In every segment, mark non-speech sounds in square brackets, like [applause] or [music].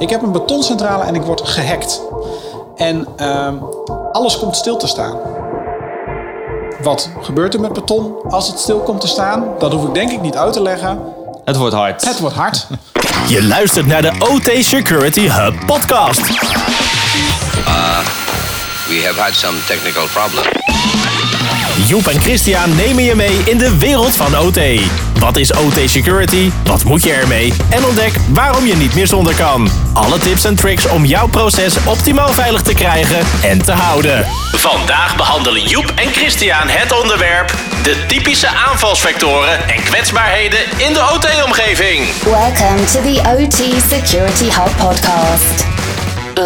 Ik heb een betoncentrale en ik word gehackt. En ehm, alles komt stil te staan. Wat gebeurt er met beton als het stil komt te staan? Dat hoef ik denk ik niet uit te leggen. Het wordt hard. Het wordt hard. Je luistert naar de OT Security Hub podcast. We have had some technical problems. Joep en Christian nemen je mee in de wereld van OT. Wat is OT Security? Wat moet je ermee? En ontdek waarom je niet meer zonder kan. Alle tips en tricks om jouw proces optimaal veilig te krijgen en te houden. Vandaag behandelen Joep en Christian het onderwerp... de typische aanvalsvectoren en kwetsbaarheden in de OT-omgeving. Welcome to the OT Security Hub podcast.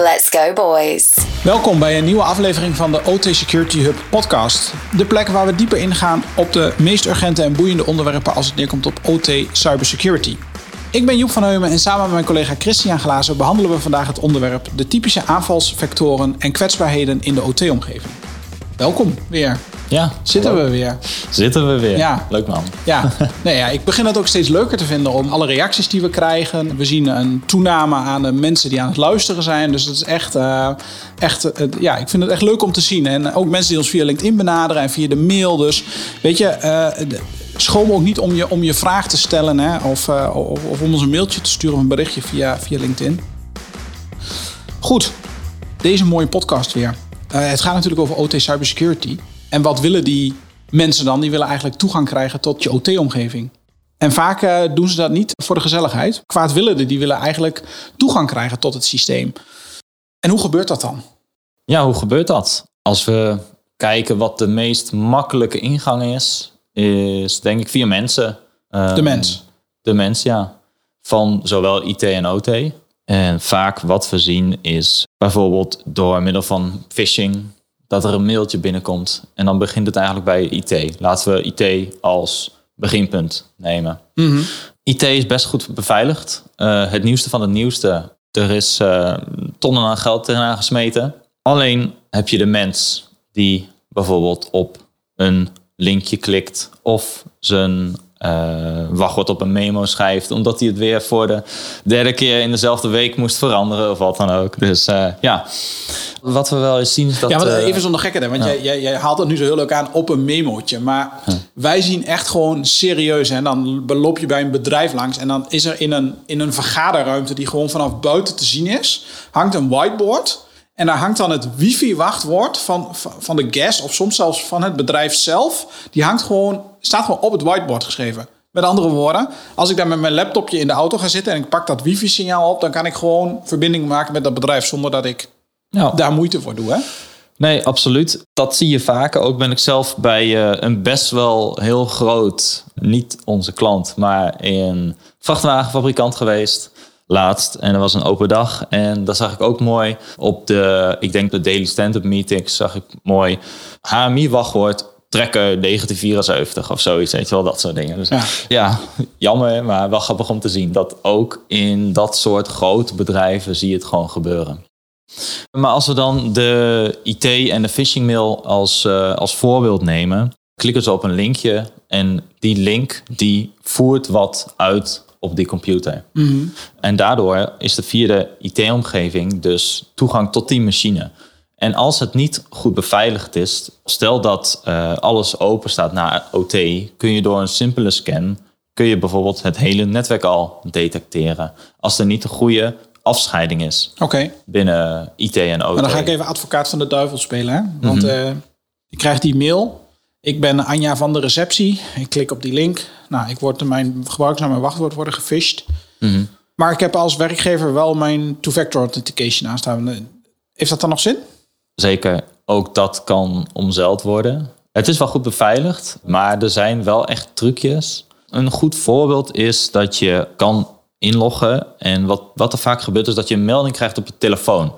Let's go, boys. Welkom bij een nieuwe aflevering van de OT Security Hub podcast. De plek waar we dieper ingaan op de meest urgente en boeiende onderwerpen als het neerkomt op OT cybersecurity. Ik ben Joep van Heumen en samen met mijn collega Christian Glazen behandelen we vandaag het onderwerp de typische aanvalsvectoren en kwetsbaarheden in de OT-omgeving. Welkom weer. Ja, Zitten we weer. Zitten we weer. Ja. Leuk man. Ja, [laughs] nee, ja, ik begin het ook steeds leuker te vinden om alle reacties die we krijgen. We zien een toename aan de mensen die aan het luisteren zijn. Dus het is echt, eh, echt eh, ja, ik vind het echt leuk om te zien. En ook mensen die ons via LinkedIn benaderen en via de mail. Dus weet je, eh, de- schroom ook niet om je, om je vraag te stellen hè, of, eh, of, of om ons een mailtje te sturen of een berichtje via, via LinkedIn. Goed, deze mooie podcast weer. Eh, het gaat natuurlijk over OT cybersecurity. En wat willen die mensen dan? Die willen eigenlijk toegang krijgen tot je OT-omgeving. En vaak eh, doen ze dat niet voor de gezelligheid. Kwaadwillenden die willen eigenlijk toegang krijgen tot het systeem. En hoe gebeurt dat dan? Ja, hoe gebeurt dat? Als we kijken wat de meest makkelijke ingang is, is denk ik via mensen. Ehm, De mens. De mens, ja. Van zowel IT en OT. En vaak wat we zien is bijvoorbeeld door middel van phishing dat er een mailtje binnenkomt. En dan begint het eigenlijk bij IT. Laten we IT als beginpunt nemen. IT is best goed beveiligd. Eh, het nieuwste van het nieuwste. Er is eh, tonnen aan geld tegenaan gesmeten. Alleen heb je de mens die bijvoorbeeld op een linkje klikt of zijn wachtwoord op een memo schrijft, omdat hij het weer voor de derde keer in dezelfde week moest veranderen of wat dan ook. Dus eh, ja, wat we wel eens zien is dat. Ja, maar eh, even zonder hè, want jij, jij, jij haalt het nu zo heel leuk aan op een memootje. Maar wij zien echt gewoon serieus. En dan loop je bij een bedrijf langs en dan is er in een, in een vergaderruimte die gewoon vanaf buiten te zien is, hangt een whiteboard. En daar hangt dan het wifi-wachtwoord van, van van de guest of soms zelfs van het bedrijf zelf. Die hangt gewoon, staat gewoon op het whiteboard geschreven. Met andere woorden, als ik daar met mijn laptopje in de auto ga zitten en ik pak dat wifi-signaal op, dan kan ik gewoon verbinding maken met dat bedrijf zonder dat ik daar moeite voor doe. Hè? Nee, absoluut. Dat zie je vaker. Ook ben ik zelf bij eh, een best wel heel groot, niet onze klant, maar een vrachtwagenfabrikant geweest. Laatst. En er was een open dag. En daar zag ik ook mooi op de, ik denk de daily stand-up meetings, zag ik mooi HMI trekker 1974 of zoiets. Weet je wel, dat soort dingen. Dus Ja. ja, jammer, maar wel grappig om te zien dat ook in dat soort grote bedrijven zie je het gewoon gebeuren. Maar als we dan de IT en de phishing mail als, eh, als voorbeeld nemen, klikken ze op een linkje en die link die voert wat uit op die computer. En daardoor is de via de IT-omgeving dus toegang tot die machine. En als het niet goed beveiligd is, stel dat eh, alles open staat naar OT, kun je door een simpele scan kun je bijvoorbeeld het hele netwerk al detecteren. Als er niet een goede afscheiding is binnen IT en OT. Maar dan ga ik even advocaat van de duivel spelen. Hè? Want Mhm. eh, ik krijg die mail. Ik ben Anja van de receptie. Ik klik op die link. Nou, ik word mijn gebruikersnaam en wachtwoord worden gefisht. Mhm. Maar ik heb als werkgever wel mijn two-factor authentication aanstaan. Heeft dat dan nog zin? Zeker, ook dat kan omzeild worden. Het is wel goed beveiligd, maar er zijn wel echt trucjes. Een goed voorbeeld is dat je kan inloggen. En wat, wat er vaak gebeurt is dat je een melding krijgt op je telefoon.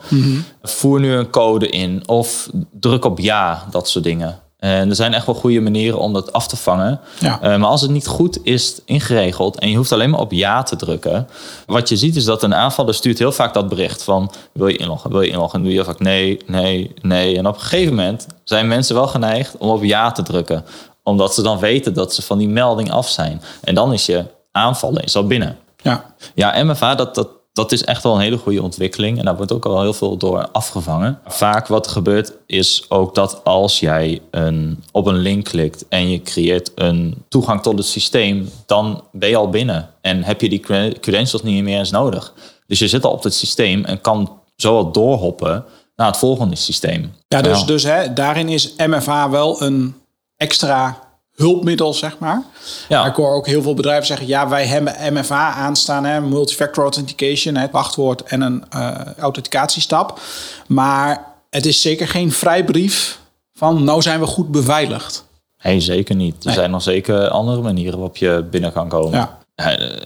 Voer nu een code in of druk op ja, dat soort dingen. En er zijn echt wel goede manieren om dat af te vangen. Ja. Eh, maar als het niet goed is ingeregeld en je hoeft alleen maar op ja te drukken. Wat je ziet is dat een aanvaller stuurt heel vaak dat bericht van wil je inloggen, wil je inloggen. En doe je heel vaak nee, nee, nee. En op een gegeven moment zijn mensen wel geneigd om op ja te drukken. Omdat ze dan weten dat ze van die melding af zijn. En dan is je aanvallen is al binnen. Ja. Ja, MFA, dat, dat dat is echt wel een hele goede ontwikkeling. En daar wordt ook al heel veel door afgevangen. Vaak wat er gebeurt is ook dat als jij een, op een link klikt en je creëert een toegang tot het systeem, dan ben je al binnen. En heb je die credentials niet meer eens nodig. Dus je zit al op het systeem en kan zo wat doorhoppen naar het volgende systeem. Ja, dus, dus hè, daarin is MFA wel een extra hulpmiddel, zeg maar. Ja. Ik hoor ook heel veel bedrijven zeggen... ja, wij hebben MFA aanstaan, hè, multifactor authentication... het wachtwoord en een uh, authenticatiestap. Maar het is zeker geen vrijbrief van... nou zijn we goed beveiligd. Nee, zeker niet. Er zijn nog zeker andere manieren waarop je binnen kan komen. Ja.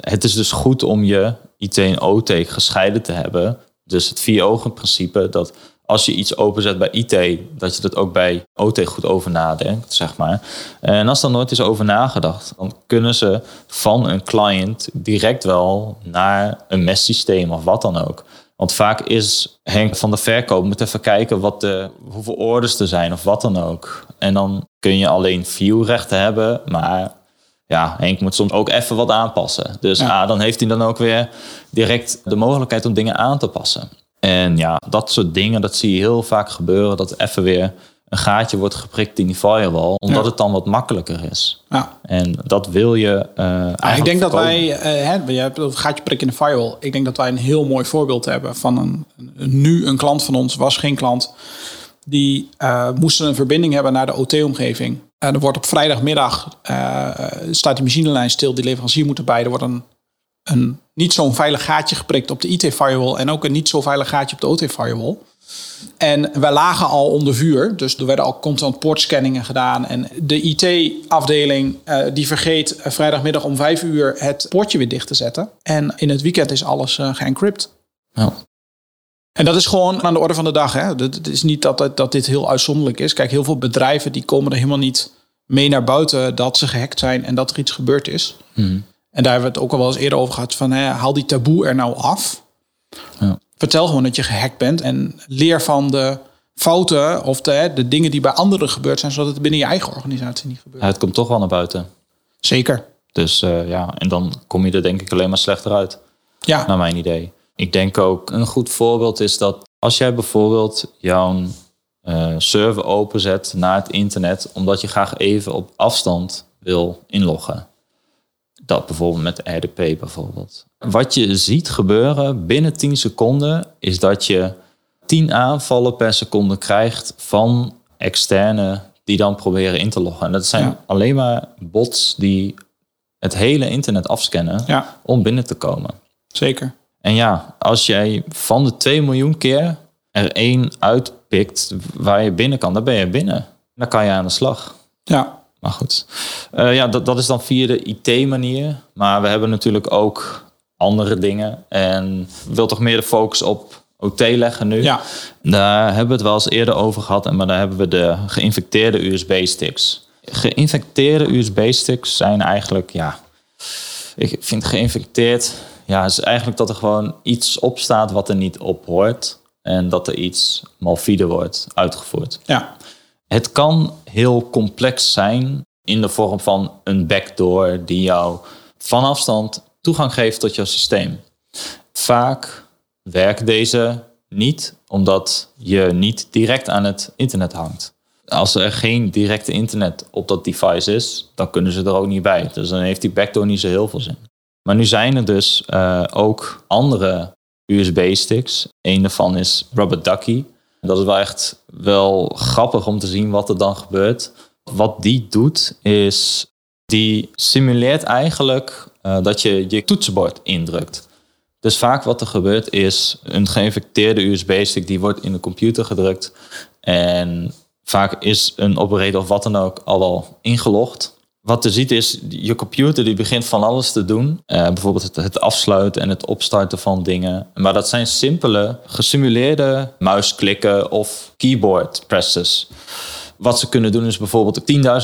Het is dus goed om je IT en OT gescheiden te hebben. Dus het vier ogen principe dat als je iets openzet bij IT, dat je dat ook bij OT goed over nadenkt, zeg maar. En als er nooit is over nagedacht, dan kunnen ze van een client direct wel naar een messysteem of wat dan ook. Want vaak is Henk van de verkoop moet even kijken wat de, hoeveel orders er zijn of wat dan ook. En dan kun je alleen viewrechten hebben, maar ja, Henk moet soms ook even wat aanpassen. Dus ja. dan heeft hij dan ook weer direct de mogelijkheid om dingen aan te passen. En ja, dat soort dingen, dat zie je heel vaak gebeuren. Dat even weer een gaatje wordt geprikt in die firewall. Omdat het dan wat makkelijker is. Ja. En dat wil je uh, Ik denk dat wij, uh, hè, je hebt een gaatje prikken in de firewall. Ik denk dat wij een heel mooi voorbeeld hebben van een, nu een klant van ons, was geen klant. Die uh, moesten een verbinding hebben naar de OT-omgeving. En er wordt op vrijdagmiddag, staat die machinelijn stil, die leverancier moet erbij. Er wordt een een niet zo'n veilig gaatje geprikt op de IT-firewall en ook een niet zo veilig gaatje op de OT-firewall. En wij lagen al onder vuur, dus er werden al constant poortscanningen gedaan. En de IT-afdeling uh, die vergeet uh, vrijdagmiddag om vijf uur het poortje weer dicht te zetten. En in het weekend is alles uh, geëncrypt. Ja. En dat is gewoon aan de orde van de dag. Hè? Het is niet dat, dat dit heel uitzonderlijk is. Kijk, heel veel bedrijven die komen er helemaal niet mee naar buiten dat ze gehackt zijn en dat er iets gebeurd is. Mm. En daar hebben we het ook al wel eens eerder over gehad. Van hè, haal die taboe er nou af. Ja. Vertel gewoon dat je gehackt bent. En leer van de fouten of de, de dingen die bij anderen gebeurd zijn. Zodat het binnen je eigen organisatie niet gebeurt. Ja, het komt toch wel naar buiten. Zeker. Dus uh, ja, en dan kom je er denk ik alleen maar slechter uit. Ja. Naar mijn idee. Ik denk ook een goed voorbeeld is dat als jij bijvoorbeeld jouw uh, server openzet naar het internet, omdat je graag even op afstand wil inloggen. Dat bijvoorbeeld met RDP bijvoorbeeld. Wat je ziet gebeuren binnen 10 seconden is dat je 10 aanvallen per seconde krijgt van externe die dan proberen in te loggen. En dat zijn alleen maar bots die het hele internet afscannen om binnen te komen. Zeker. En ja, als jij van de 2 miljoen keer er één uitpikt waar je binnen kan, dan ben je binnen. Dan kan je aan de slag. Ja. Maar goed, uh, ja, dat, dat is dan via de IT-manier. Maar we hebben natuurlijk ook andere dingen. En wil toch meer de focus op OT leggen nu. Ja. Daar hebben we het wel eens eerder over gehad. Maar daar hebben we de geïnfecteerde USB-sticks. Geïnfecteerde USB-sticks zijn eigenlijk, ja, ik vind geïnfecteerd, ja, is eigenlijk dat er gewoon iets op staat wat er niet op hoort. En dat er iets malfide wordt uitgevoerd. Ja. Het kan heel complex zijn in de vorm van een backdoor die jou van afstand toegang geeft tot jouw systeem. Vaak werkt deze niet omdat je niet direct aan het internet hangt. Als er geen directe internet op dat device is, dan kunnen ze er ook niet bij. Dus dan heeft die backdoor niet zo heel veel zin. Maar nu zijn er dus uh, ook andere USB-sticks. Een daarvan is Rubber Ducky. Dat is wel echt wel grappig om te zien wat er dan gebeurt. Wat die doet, is die simuleert eigenlijk uh, dat je je toetsenbord indrukt. Dus vaak wat er gebeurt is een geïnfecteerde USB-stick die wordt in de computer gedrukt. En vaak is een operator of wat dan ook al wel ingelogd wat je ziet is, je computer die begint van alles te doen. Uh, bijvoorbeeld het, het, afsluiten en het opstarten van dingen. Maar dat zijn simpele, gesimuleerde muisklikken of keyboard presses. Wat ze kunnen doen is bijvoorbeeld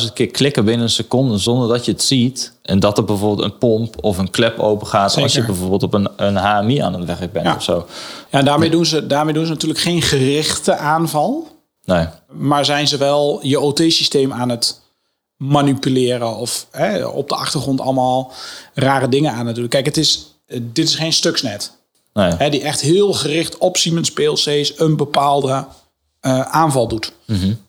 10.000 keer klikken binnen een seconde zonder dat je het ziet. En dat er bijvoorbeeld een pomp of een klep open gaat als je bijvoorbeeld op een, een HMI aan het werk bent of zo. Ja, daarmee doen, ze, daarmee doen ze natuurlijk geen gerichte aanval. Nee. Maar zijn ze wel je OT-systeem aan het manipuleren of hè, op de achtergrond allemaal rare dingen aan natuurlijk. Kijk, het is, dit is geen stuksnet. Nee. Hè, die echt heel gericht op Siemens PLC's een bepaalde eh, aanval doet.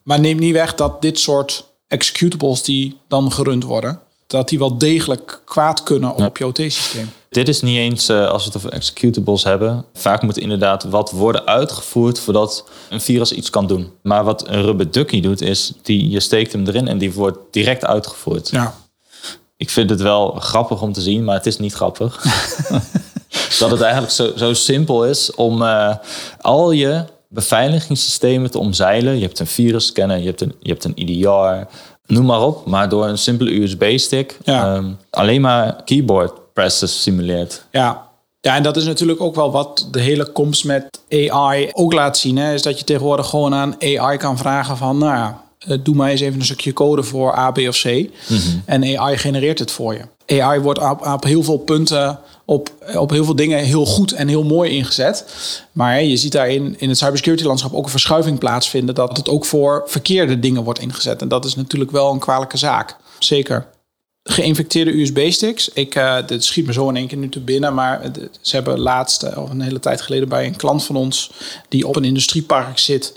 Maar neem niet weg dat dit soort executables die dan gerund worden, dat die wel degelijk kwaad kunnen op je OT-systeem. Dit is niet eens eh, als we het over executables hebben. Vaak moet inderdaad wat worden uitgevoerd voordat een virus iets kan doen. Maar wat een rubber ducky doet, is die, je steekt hem erin en die wordt direct uitgevoerd. Ja. Ik vind het wel grappig om te zien, maar het is niet grappig. [laughs] dat het eigenlijk zo, zo simpel is om eh, al je beveiligingssystemen te omzeilen. Je hebt een virusscanner, je hebt een, je hebt een EDR, noem maar op. Maar door een simpele USB-stick Ja. ehm, alleen maar keyboard presses simuleert. Ja. Ja, en dat is natuurlijk ook wel wat de hele komst met AI ook laat zien. Hè, is dat je tegenwoordig gewoon aan AI kan vragen van, nou ja, eh, doe maar eens even een stukje code voor A, B of C. En AI genereert het voor je. AI wordt op, op heel veel punten, op, op heel veel dingen heel goed en heel mooi ingezet. Maar hè, je ziet daarin in het cybersecurity landschap ook een verschuiving plaatsvinden. Dat het ook voor verkeerde dingen wordt ingezet. En dat is natuurlijk wel een kwalijke zaak. Zeker geïnfecteerde USB-sticks. Ik, eh, dit schiet me zo in één keer nu te binnen, maar ze hebben laatst, eh, of een hele tijd geleden, bij een klant van ons die op een industriepark zit,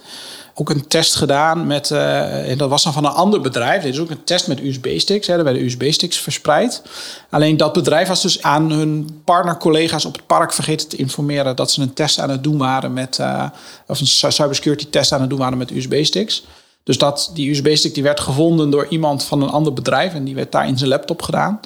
ook een test gedaan met, eh, en dat was dan van een ander bedrijf. Dit is ook een test met USB-sticks. Hè. Er werden USB-sticks verspreid. Alleen dat bedrijf was dus aan hun partnercollega's op het park vergeten te informeren dat ze een test aan het doen waren met, of een cy- cybersecurity test aan het doen waren met USB-sticks. Dus dat, die USB-stick die werd gevonden door iemand van een ander bedrijf en die werd daar in zijn laptop gedaan.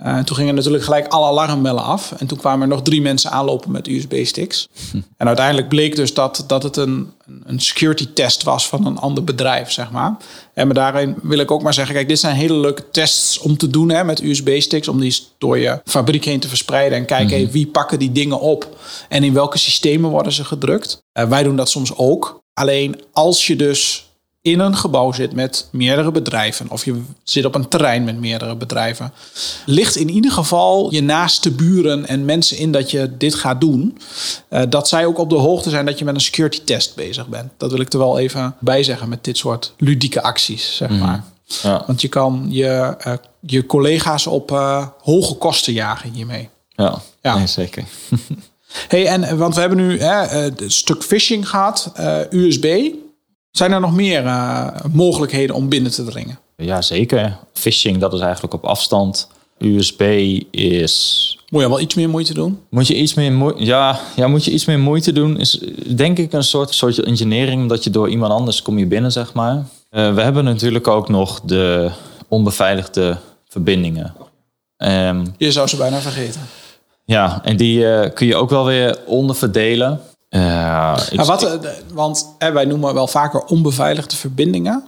En toen gingen natuurlijk gelijk alle alarmbellen af. En toen kwamen er nog drie mensen aanlopen met USB-sticks. [laughs] En uiteindelijk bleek dus dat, dat het een, een security test was van een ander bedrijf, zeg maar. En maar daarin wil ik ook maar zeggen, kijk, dit zijn hele leuke tests om te doen hè, met USB-sticks. Om die door je fabriek heen te verspreiden en kijken, hey, wie pakken die dingen op? En in welke systemen worden ze gedrukt? Eh, wij doen dat soms ook. Alleen als je dus in een gebouw zit met meerdere bedrijven, of je zit op een terrein met meerdere bedrijven, ligt in ieder geval je naaste buren en mensen in dat je dit gaat doen, eh, dat zij ook op de hoogte zijn dat je met een security test bezig bent. Dat wil ik er wel even bij zeggen met dit soort ludieke acties, zeg maar. Ja, Want je kan je, eh, je collega's op eh, hoge kosten jagen hiermee. ja. Ja. Nee, zeker. [laughs] Hey, en want we hebben nu hè, een stuk phishing gehad, eh, USB. Zijn er nog meer eh, mogelijkheden om binnen te dringen? Ja, zeker. Phishing, dat is eigenlijk op afstand. USB is Moet je wel iets meer moeite doen? Moet je iets meer moeite, ja, ja, moet je iets meer moeite doen? Is denk ik een soort, soort engineering dat je door iemand anders kom je binnen, zeg maar. Eh, we hebben natuurlijk ook nog de onbeveiligde verbindingen. Ehm, Je zou ze bijna vergeten. ja, en die eh, kun je ook wel weer onderverdelen. Eh, ik- wat, eh, want eh, wij noemen wel vaker onbeveiligde verbindingen.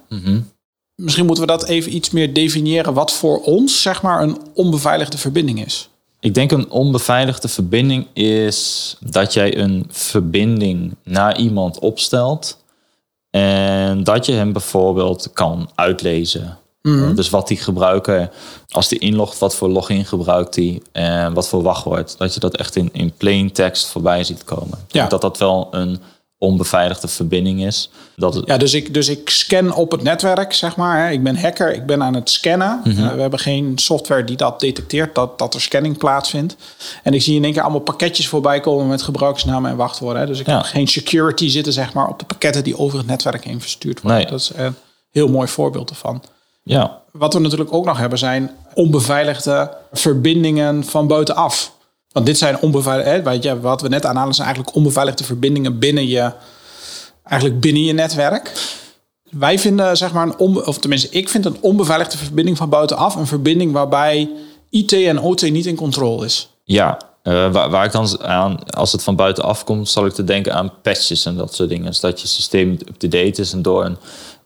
Misschien moeten we dat even iets meer definiëren. Wat voor ons zeg maar een onbeveiligde verbinding is. Ik denk een onbeveiligde verbinding is dat jij een verbinding naar iemand opstelt. En dat je hem bijvoorbeeld kan uitlezen. Uh, Dus wat die gebruiker, als die inlogt, wat voor login gebruikt die en wat voor wachtwoord. Dat je dat echt in, in plain text voorbij ziet komen. Ja. Dat dat wel een onbeveiligde verbinding is. Dat het, Ja, dus ik, dus ik scan op het netwerk, zeg maar. Hè. Ik ben hacker, ik ben aan het scannen. Eh, we hebben geen software die dat detecteert, dat, dat er scanning plaatsvindt. En ik zie in één keer allemaal pakketjes voorbij komen met gebruikersnamen en wachtwoorden. Hè. Dus ik Ja. heb geen security zitten, zeg maar, op de pakketten die over het netwerk heen verstuurd worden. Nee. Dat is een heel mooi voorbeeld ervan. Ja, Wat we natuurlijk ook nog hebben zijn onbeveiligde verbindingen van buitenaf. Want dit zijn onbeveiligde, weet je, wat we net aanhalen zijn eigenlijk onbeveiligde verbindingen binnen je, eigenlijk binnen je netwerk. Wij vinden, zeg maar, een of tenminste, ik vind een onbeveiligde verbinding van buitenaf een verbinding waarbij IT en OT niet in controle is. Ja, eh, waar, waar ik dan aan, als het van buitenaf komt, zal ik te denken aan patches en dat soort dingen. Dus dat je systeem up-to-date is en door een,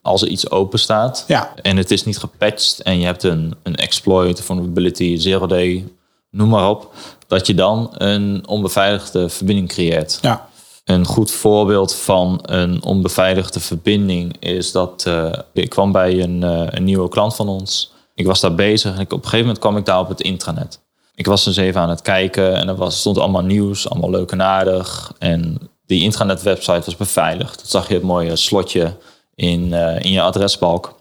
als er iets open staat Ja. en het is niet gepatcht en je hebt een, een exploit, vulnerability, zero day, noem maar op, dat je dan een onbeveiligde verbinding creëert. Ja, Een goed voorbeeld van een onbeveiligde verbinding is dat eh, ik kwam bij een, eh, een nieuwe klant van ons. Ik was daar bezig en ik, op een gegeven moment kwam ik daar op het intranet. Ik was dus even aan het kijken en er was, stond allemaal nieuws, allemaal leuk en aardig. En die intranet website was beveiligd. Dat zag je het mooie slotje in, eh, in je adresbalk.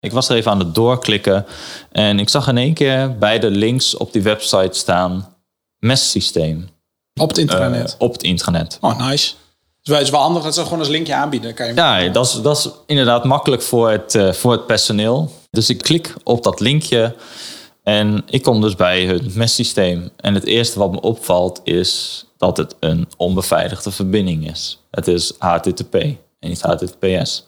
Ik was er even aan het doorklikken en ik zag in één keer bij de links op die website staan messysteem. Op het intranet. eh, op het intranet. oh, nice. Dus het is wel handig dat ze gewoon als linkje aanbieden. Kan je Ja, dat is, dat is inderdaad makkelijk voor het, eh, voor het personeel. Dus ik klik op dat linkje en ik kom dus bij het messysteem. En het eerste wat me opvalt is dat het een onbeveiligde verbinding is. Het is HTTP en niet HTTPS.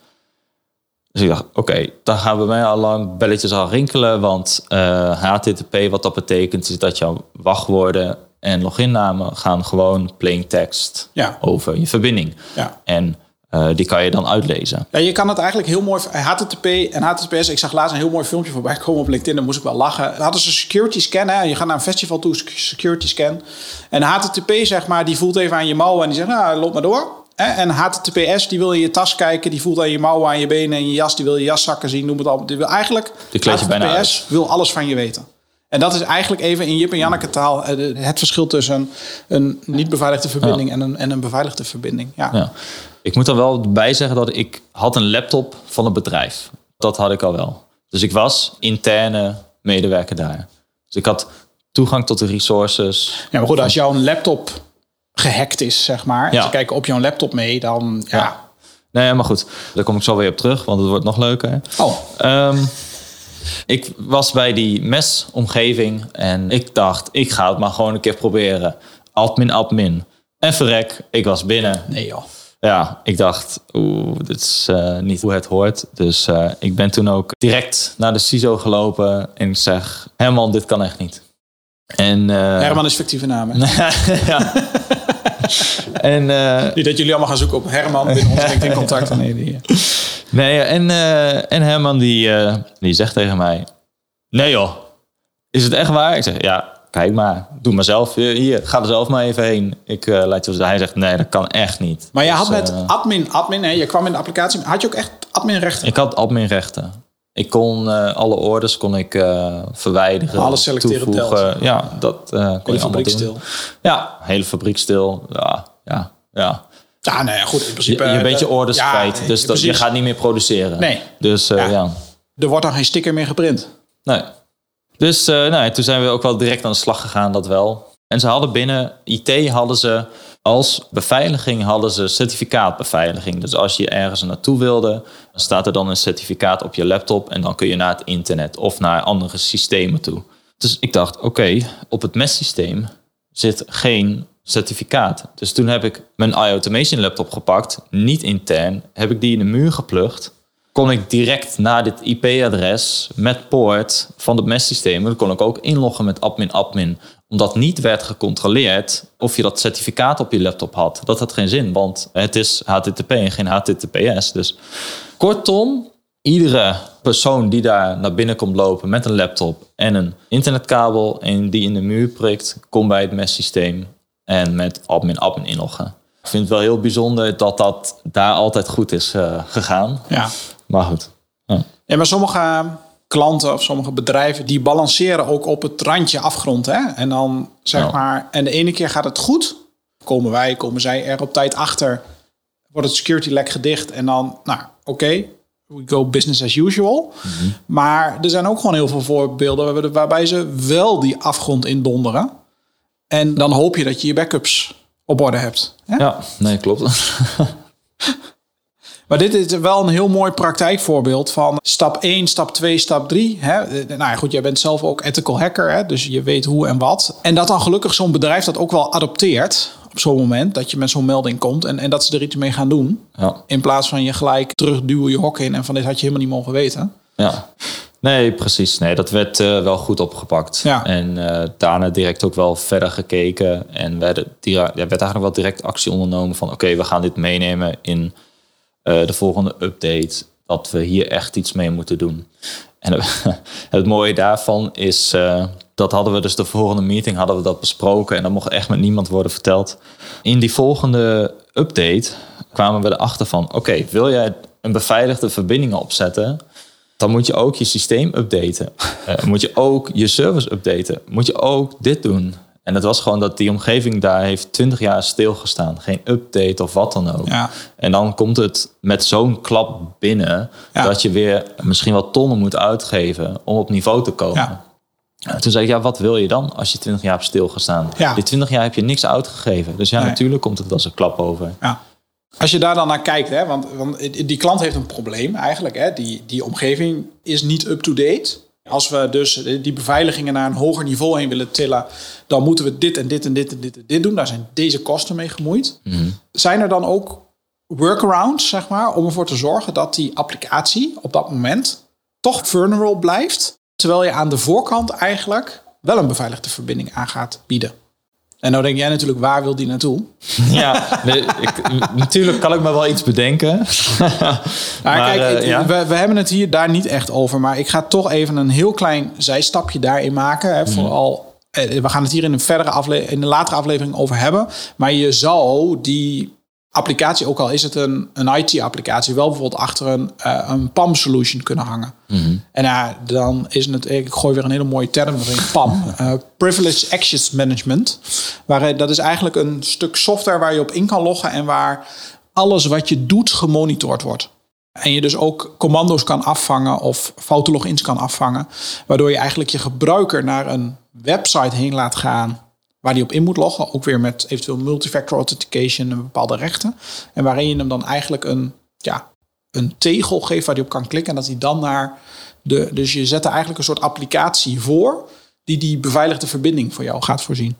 Dus ik dacht, oké, dan gaan bij mij al lang belletjes al rinkelen. Want eh, HTTP, wat dat betekent, is dat jouw wachtwoorden en loginnamen gaan gewoon plain text Ja. over je verbinding. Ja. En eh, die kan je dan uitlezen. Ja, je kan het eigenlijk heel mooi. HTTP en HTTPS. Ik zag laatst een heel mooi filmpje voorbij komen op LinkedIn. Daar moest ik wel lachen. Dan hadden ze security scan. Hè? Je gaat naar een festival toe, security scan. En HTTP, zeg maar, die voelt even aan je mouwen en die zegt, nou, loop maar door. En HTTPS, die wil in je tas kijken. Die voelt aan je mouwen, aan je benen en je jas. Die wil je jaszakken zien, noem het al. Die wil eigenlijk. Die je bijna HTTPS wil alles van je weten. En dat is eigenlijk even in Jip en Janneke taal eh, het verschil tussen een niet beveiligde verbinding en, een, en een beveiligde verbinding. Ja. Ja. Ik moet er wel bij zeggen dat ik had een laptop van een bedrijf. Dat had ik al wel. Dus ik was interne medewerker daar. Dus ik had toegang tot de resources. Ja, maar goed, als jouw laptop gehackt is, zeg maar. En Ja. ze kijken op jouw laptop mee, dan ja. Ja. Nee, maar goed. Daar kom ik zo weer op terug, want het wordt nog leuker. Oh, Ehm, ik was bij die mesomgeving en ik dacht, ik ga het maar gewoon een keer proberen. Admin, admin. En verrek, ik was binnen. nee joh. Ja, ik dacht, oeh, dit is eh, niet hoe het hoort. Dus eh, ik ben toen ook direct naar de CISO gelopen en ik zeg, Herman, dit kan echt niet. En, eh, Herman is fictieve naam. [laughs] [laughs] en, eh, Niet dat jullie allemaal gaan zoeken op Herman binnen ons [laughs] LinkedIn contacten. Nee, die, nee, en, eh, en Herman die, eh, die zegt tegen mij, nee joh, is het echt waar? Ik zeg, ja, kijk maar, doe maar zelf. Hier, ga er zelf maar even heen. Ik uh, laat je Hij zegt, nee, dat kan echt niet. Maar je Dus, had met eh, admin, admin, hè, je kwam in de applicatie, had je ook echt adminrechten? Ik had adminrechten. Ik kon eh, alle orders kon ik eh, verwijderen. Alles selecteren toevoegen. telt. Ja, dat eh kon je allemaal doen. stil. Ja, hele fabriek stil. Ja, ja, ja. Ja, nee, goed, in principe... je bent je eh, orders ja, kwijt. Dus dat, je gaat niet meer produceren. Nee. Dus Ja. ja. Er wordt dan geen sticker meer geprint. Nee. Dus eh, nou, toen zijn we ook wel direct aan de slag gegaan, dat wel. En ze hadden binnen IT hadden ze als beveiliging hadden ze certificaatbeveiliging. Dus als je ergens naartoe wilde, dan staat er dan een certificaat op je laptop en dan kun je naar het internet of naar andere systemen toe. Dus ik dacht, oké, op het MES-systeem zit geen certificaat. Dus toen heb ik mijn iAutomation laptop gepakt, niet intern, heb ik die in de muur geplukt kon ik direct naar dit IP-adres met poort van het MES-systeem. Dan kon ik ook inloggen met admin-admin. Omdat niet werd gecontroleerd of je dat certificaat op je laptop had. Dat had geen zin, want het is HTTP en geen HTTPS. Dus kortom, iedere persoon die daar naar binnen komt lopen met een laptop en een internetkabel en die in de muur prikt, komt bij het MES-systeem en met admin-admin inloggen. Ik vind het wel heel bijzonder dat dat daar altijd goed is eh, gegaan. Ja. Maar goed. Ja. Ja, maar sommige klanten of sommige bedrijven die balanceren ook op het randje afgrond. Hè? En dan zeg Ja. maar, en de ene keer gaat het goed. Komen wij, komen zij er op tijd achter. Wordt het security lek gedicht en dan, nou oké, we go business as usual. Maar er zijn ook gewoon heel veel voorbeelden waarbij- ze wel die afgrond indonderen. En dan hoop je dat je je backups op orde hebt. Hè? ja, nee, klopt. [laughs] Maar dit is wel een heel mooi praktijkvoorbeeld van stap 1, stap 2, stap 3. Hè? Nou ja, goed, jij bent zelf ook ethical hacker, hè? dus je weet hoe en wat. En dat dan gelukkig zo'n bedrijf dat ook wel adopteert op zo'n moment, dat je met zo'n melding komt en, en dat ze er iets mee gaan doen. Ja, In plaats van je gelijk terugduwen je hok in en van dit had je helemaal niet mogen weten. ja. Nee, precies. Nee, dat werd eh, wel goed opgepakt. Ja. En eh, daarna direct ook wel verder gekeken. En die, ja, werd eigenlijk wel direct actie ondernomen van... oké, we gaan dit meenemen in de volgende update. Dat we hier echt iets mee moeten doen. En [laughs] het mooie daarvan is... eh, dat hadden we dus de volgende meeting hadden we dat besproken. En dat mocht echt met niemand worden verteld. In die volgende update kwamen we erachter van... oké, wil jij een beveiligde verbindingen opzetten... dan moet je ook je systeem updaten. [laughs] Eh, moet je ook je service updaten. Moet je ook dit doen. En het was gewoon dat die omgeving daar heeft 20 jaar stilgestaan. Geen update of wat dan ook. Ja. En dan komt het met zo'n klap binnen... Ja. dat je weer misschien wat tonnen moet uitgeven om op niveau te komen. Ja. Toen zei ik, ja, wat wil je dan als je 20 jaar hebt stilgestaan? Die 20 jaar heb je niks uitgegeven. Dus ja, Nee. natuurlijk komt het als een klap over. Ja. Als je daar dan naar kijkt, hè, want, want die klant heeft een probleem eigenlijk. Hè, die, die omgeving is niet up-to-date. Als we dus die beveiligingen naar een hoger niveau heen willen tillen, dan moeten we dit en dit en dit en dit en dit doen. Daar zijn deze kosten mee gemoeid. Zijn er dan ook workarounds, zeg maar, om ervoor te zorgen dat die applicatie op dat moment toch vulnerable blijft, terwijl je aan de voorkant eigenlijk wel een beveiligde verbinding aan gaat bieden? En nou denk jij natuurlijk, waar wil die naartoe? [laughs] Ja, ik, natuurlijk kan ik me wel iets bedenken. [laughs] Maar, Maar, kijk, eh, ja. we, we hebben het hier daar niet echt over. Maar ik ga toch even een heel klein zijstapje daarin maken. Mhm. Hè, vooral, eh, we gaan het hier in een, verdere afle in een latere aflevering over hebben. Maar je zou die applicatie, ook al is het een, een IT-applicatie... wel bijvoorbeeld achter een, eh, een PAM-solution kunnen hangen. Mhm. En dan is het... Ik gooi weer een hele mooie term erin. PAM. [laughs] eh, Privileged Access Management. Waar, eh, dat is eigenlijk een stuk software waar je op in kan loggen... en waar alles wat je doet gemonitord wordt. En je dus ook commando's kan afvangen of foute logins kan afvangen. Waardoor je eigenlijk je gebruiker naar een website heen laat gaan waar die op in moet loggen. Ook weer met eventueel multifactor authentication en bepaalde rechten. En waarin je hem dan eigenlijk een, ja, een tegel geeft waar hij op kan klikken. En dat hij dan naar de. Dus je zet er eigenlijk een soort applicatie voor. Die die beveiligde verbinding voor jou gaat voorzien.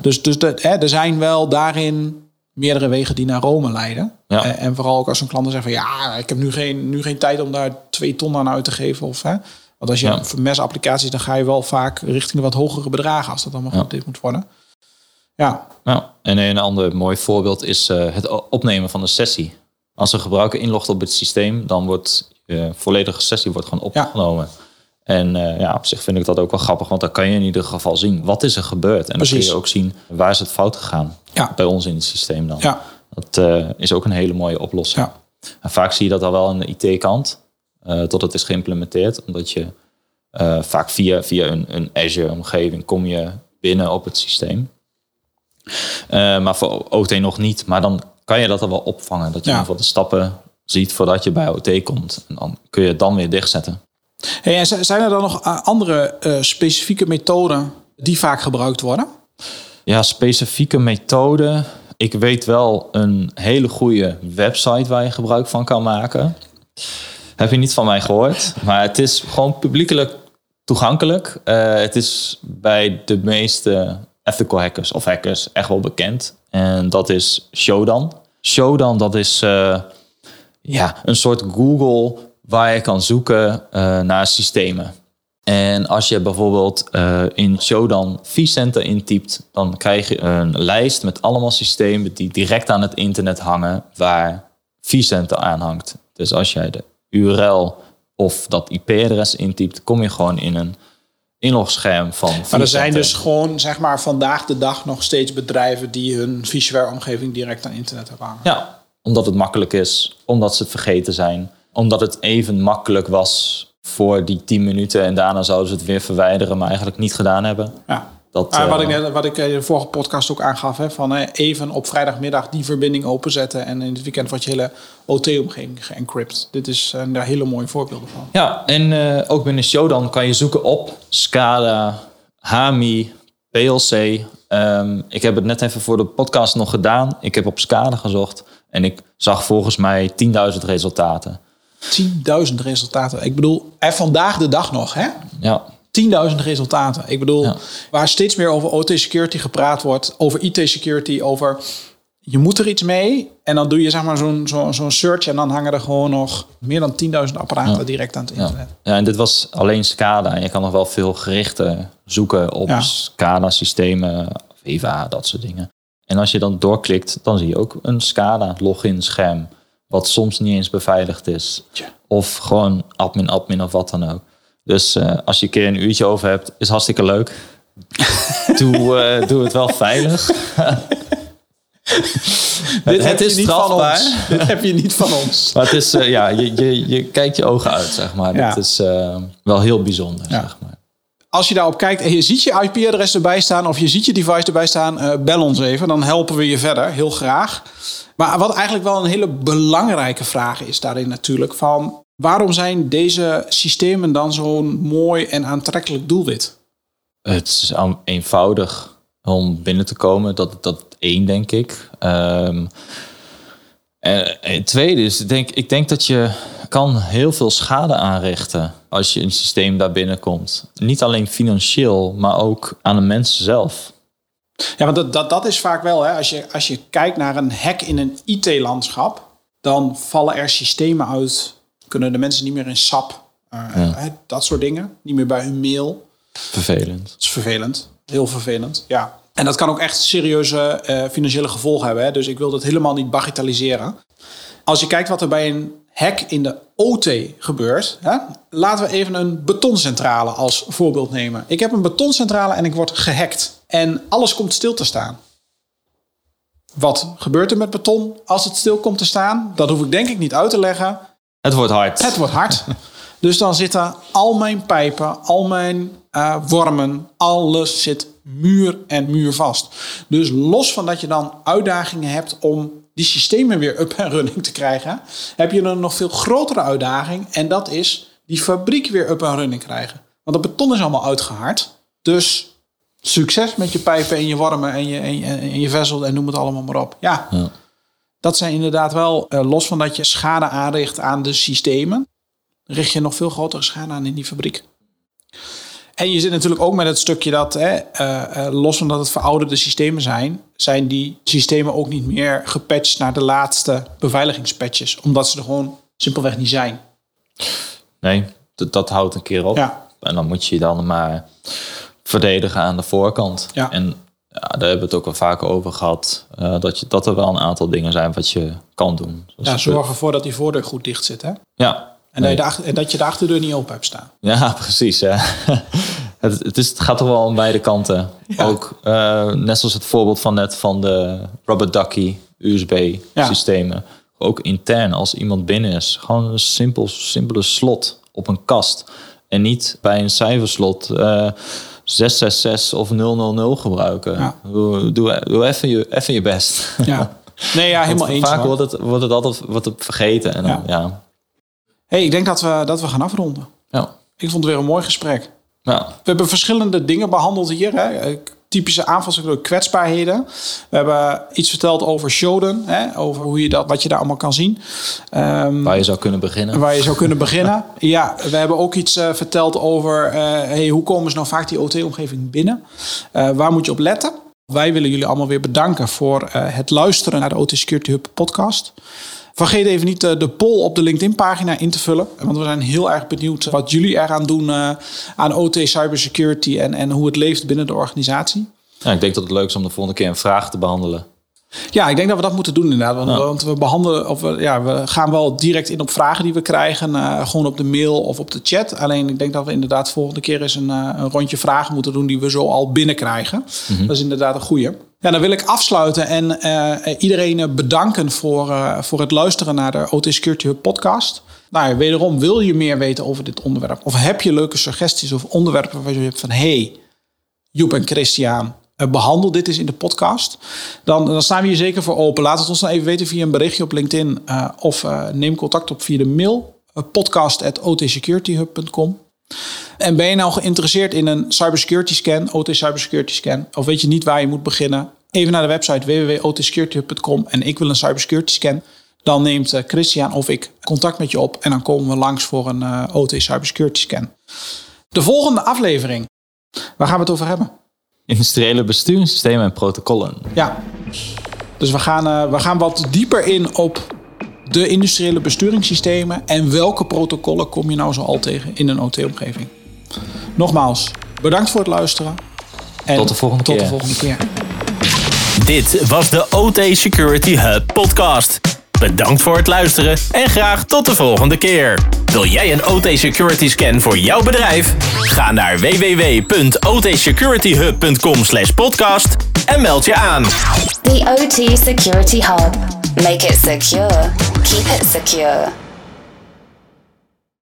Dus, dus de, hè, er zijn wel daarin meerdere wegen die naar Rome leiden. Ja. Eh, En vooral ook als een klant dan zegt van ja, ik heb nu geen, nu geen tijd om daar twee ton aan uit te geven. Of, hè. Want als je Ja. voor mes-applicaties, dan ga je wel vaak richting de wat hogere bedragen als dat allemaal Ja. geüpdate moet worden. Ja, Nou, en een ander mooi voorbeeld is eh, het opnemen van een sessie. Als een gebruiker inlogt op het systeem, dan wordt je volledige sessie wordt gewoon opgenomen. En eh, ja, op zich vind ik dat ook wel grappig, want dan kan je in ieder geval zien wat is er gebeurd. En dan kun je ook zien waar is het fout gegaan Ja. bij ons in het systeem dan. ja, Dat eh, is ook een hele mooie oplossing. ja. En vaak zie je dat al wel aan de IT-kant, eh, tot het is geïmplementeerd. Omdat je eh, vaak via, via een, een Azure-omgeving kom je binnen op het systeem. Eh, maar voor OT nog niet. Maar dan kan je dat al wel opvangen. Dat je Ja. in ieder geval de stappen ziet voordat je bij OT komt. En dan kun je het dan weer dichtzetten. Hey, en zijn er dan nog eh, andere eh, specifieke methoden die vaak gebruikt worden? Ja, specifieke methoden. Ik weet wel een hele goede website waar je gebruik van kan maken. Heb je niet van mij gehoord. Maar het is gewoon publiekelijk toegankelijk. Het is bij de meeste ethical hackers of hackers echt wel bekend. En dat is Shodan. Shodan, dat is eh, ja, een soort Google waar je kan zoeken eh, naar systemen. En als je bijvoorbeeld eh, in Shodan vCenter intypt, dan krijg je een lijst met allemaal systemen die direct aan het internet hangen waar vCenter aan hangt. Dus als jij de URL of dat IP-adres intypt, kom je gewoon in een inlogscherm van Maar er zijn dus gewoon, zeg maar, vandaag de dag nog steeds bedrijven die hun visuele-omgeving direct aan internet hebben hangen. Ja, omdat het makkelijk is, omdat ze het vergeten zijn, omdat het even makkelijk was voor die 10 minuten en daarna zouden ze het weer verwijderen, maar eigenlijk niet gedaan hebben. Ja. Dat, Ah, wat, eh, ik net, wat ik in de vorige podcast ook aangaf, hè, van eh, even op vrijdagmiddag die verbinding openzetten en in het weekend wordt je hele OT-omgeving geëncrypt. Dit is eh, daar hele mooie voorbeelden van. Ja, en eh, ook binnen Shodan kan je zoeken op SCADA, HMI, PLC. Ehm, ik heb het net even voor de podcast nog gedaan. Ik heb op SCADA gezocht en ik zag volgens mij 10.000 resultaten. 10.000 resultaten. Ik bedoel, en vandaag de dag nog, hè? Ja, 10.000 resultaten. Ik bedoel, Ja. waar steeds meer over OT-security gepraat wordt, over IT-security, over je moet er iets mee. En dan doe je zeg maar zo'n zo'n zo'n search en dan hangen er gewoon nog meer dan 10.000 apparaten Ja. direct aan het internet. ja, en dit was alleen SCADA. En je kan nog wel veel gerichter zoeken op. SCADA-systemen, Viva, dat soort dingen. En als je dan doorklikt, dan zie je ook een SCADA-login-scherm. Wat soms niet eens beveiligd is. Of gewoon admin, admin of wat dan ook. Dus eh, als je een keer een uurtje over hebt, is hartstikke leuk. [laughs] doe, eh, doe het wel veilig. [laughs] [laughs] Dit het is niet van strafbaar. ons. Dit heb je niet van ons. Maar het is, eh, ja, je, je, je kijkt je ogen uit, zeg maar. Ja. Dat is wel heel bijzonder, Ja. zeg maar. Als je daarop kijkt en je ziet je IP-adres erbij staan of je ziet je device erbij staan, bel ons even. Dan helpen we je verder, heel graag. Maar wat eigenlijk wel een hele belangrijke vraag is daarin natuurlijk van... waarom zijn deze systemen dan zo'n mooi en aantrekkelijk doelwit? Het is eenvoudig om binnen te komen. Dat, dat één, denk ik. Ehm, en tweede is, ik denk, ik denk dat je kan heel veel schade aanrichten als je een systeem daar binnenkomt. Niet alleen financieel, maar ook aan de mensen zelf. Ja, want dat, dat, dat is vaak wel, hè, als, je, als je kijkt naar een hack in een IT-landschap, dan vallen er systemen uit. Kunnen de mensen niet meer in SAP, eh, hè, dat soort dingen. Niet meer bij hun mail. Vervelend. Dat is vervelend. Heel vervelend, ja. En dat kan ook echt serieuze eh, financiële gevolgen hebben. Hè? Dus ik wil dat helemaal niet bagatelliseren. Als je kijkt wat er bij een hack in de OT gebeurt. Hè? Laten we even een betoncentrale als voorbeeld nemen. Ik heb een betoncentrale en ik word gehackt. En alles komt stil te staan. Wat gebeurt er met beton als het stil komt te staan? Dat hoef ik denk ik niet uit te leggen. Het wordt hard. Het wordt hard. Dus dan zitten al mijn pijpen, al mijn eh, wormen, alles zit muur en muur vast. Dus los van dat je dan uitdagingen hebt om die systemen weer up en running te krijgen, heb je een nog veel grotere uitdaging. En dat is die fabriek weer up en running krijgen. Want dat beton is allemaal uitgehard. Dus succes met je pijpen en je wormen en je, en je, en je vessel en noem het allemaal maar op. Ja, Ja. Dat zijn inderdaad wel, eh, los van dat je schade aanricht aan de systemen, richt je nog veel grotere schade aan in die fabriek. En je zit natuurlijk ook met het stukje dat, hè, eh, eh, los van dat het verouderde systemen zijn, zijn die systemen ook niet meer gepatcht naar de laatste beveiligingspatches. Omdat ze er gewoon simpelweg niet zijn. Nee, dat, dat houdt een keer op. Ja. En dan moet je je dan maar verdedigen aan de voorkant. Ja. En ja, daar hebben we het ook wel vaker over gehad. eh, dat, je, dat er wel een aantal dingen zijn wat je kan doen. Ja, zorg ervoor dat die voordeur goed dicht zit. Hè? En, Ja, dat nee. je de en dat je de achterdeur niet open hebt staan. ja [laughs] precies. Hè. [laughs] het, het, is, het gaat toch wel aan beide kanten. Ook eh, net zoals het voorbeeld van net van de Robert Ducky USB-systemen. Ook intern, als iemand binnen is. Gewoon een simpel, simpele slot op een kast. En niet bij een cijferslot eh 666 of 000 gebruiken. Ja. Doe, doe, doe even, je, even je best. Ja. [laughs] Nee, ja, helemaal eens. Vaak wordt het, wordt het altijd wordt het vergeten. En dan, Ja. ja. Hey, ik denk dat we, dat we gaan afronden. Ja. Ik vond het weer een mooi gesprek. Ja. We hebben verschillende dingen behandeld hier. Hè? Eh, Typische aanvalsgedrag, kwetsbaarheden. We hebben iets verteld over Shodan. Hè? Over hoe je dat, wat je daar allemaal kan zien. Ehm, Waar je zou kunnen beginnen. waar je zou kunnen [laughs] beginnen. Ja, we hebben ook iets eh, verteld over eh, hey, hoe komen ze nou vaak die OT-omgeving binnen? Eh, waar moet je op letten? Wij willen jullie allemaal weer bedanken voor het luisteren naar de OT Security Hub podcast. Vergeet even niet eh, de poll op de LinkedIn-pagina in te vullen. Want we zijn heel erg benieuwd wat jullie eraan doen eh, aan OT cybersecurity en, en hoe het leeft binnen de organisatie. Ja, ik denk dat het leuk is om de volgende keer een vraag te behandelen. Ja, ik denk dat we dat moeten doen inderdaad. Want, want we behandelen, of we, ja, we gaan wel direct in op vragen die we krijgen. eh, gewoon op de mail of op de chat. Alleen ik denk dat we inderdaad volgende keer eens een, eh, een rondje vragen moeten doen die we zo al binnenkrijgen. Dat is inderdaad een goeie. Ja, dan wil ik afsluiten en eh, iedereen eh, bedanken voor, eh, voor het luisteren naar de OT Security Hub podcast. Nou, wederom wil je meer weten over dit onderwerp? Of heb je leuke suggesties of onderwerpen waar je hebt van... hey, Joep en Christian, eh, behandel dit eens in de podcast. Dan, dan staan we hier zeker voor open. Laat het ons dan even weten via een berichtje op LinkedIn. of neem contact op via de mail. Podcast.otsecurityhub.com En ben je nou geïnteresseerd in een cybersecurity scan, OT cybersecurity scan, of weet je niet waar je moet beginnen? Even naar de website www.otsecurityhub.com en ik wil een cybersecurity scan. Dan neemt eh, Christian of ik contact met je op en dan komen we langs voor een eh, OT cybersecurity scan. De volgende aflevering. Waar gaan we het over hebben? Industriële besturingssystemen en protocollen. Ja. Dus we gaan, eh, we gaan wat dieper in op de industriële besturingssystemen en welke protocollen kom je nou zo al tegen in een OT-omgeving. Nogmaals, bedankt voor het luisteren. En Tot de volgende tot keer. de volgende keer. Dit was de OT Security Hub podcast. Bedankt voor het luisteren en graag tot de volgende keer. Wil jij een OT Security scan voor jouw bedrijf? Ga naar www.otsecurityhub.com/podcast en meld je aan. The OT Security Hub. Make it secure. Keep it secure.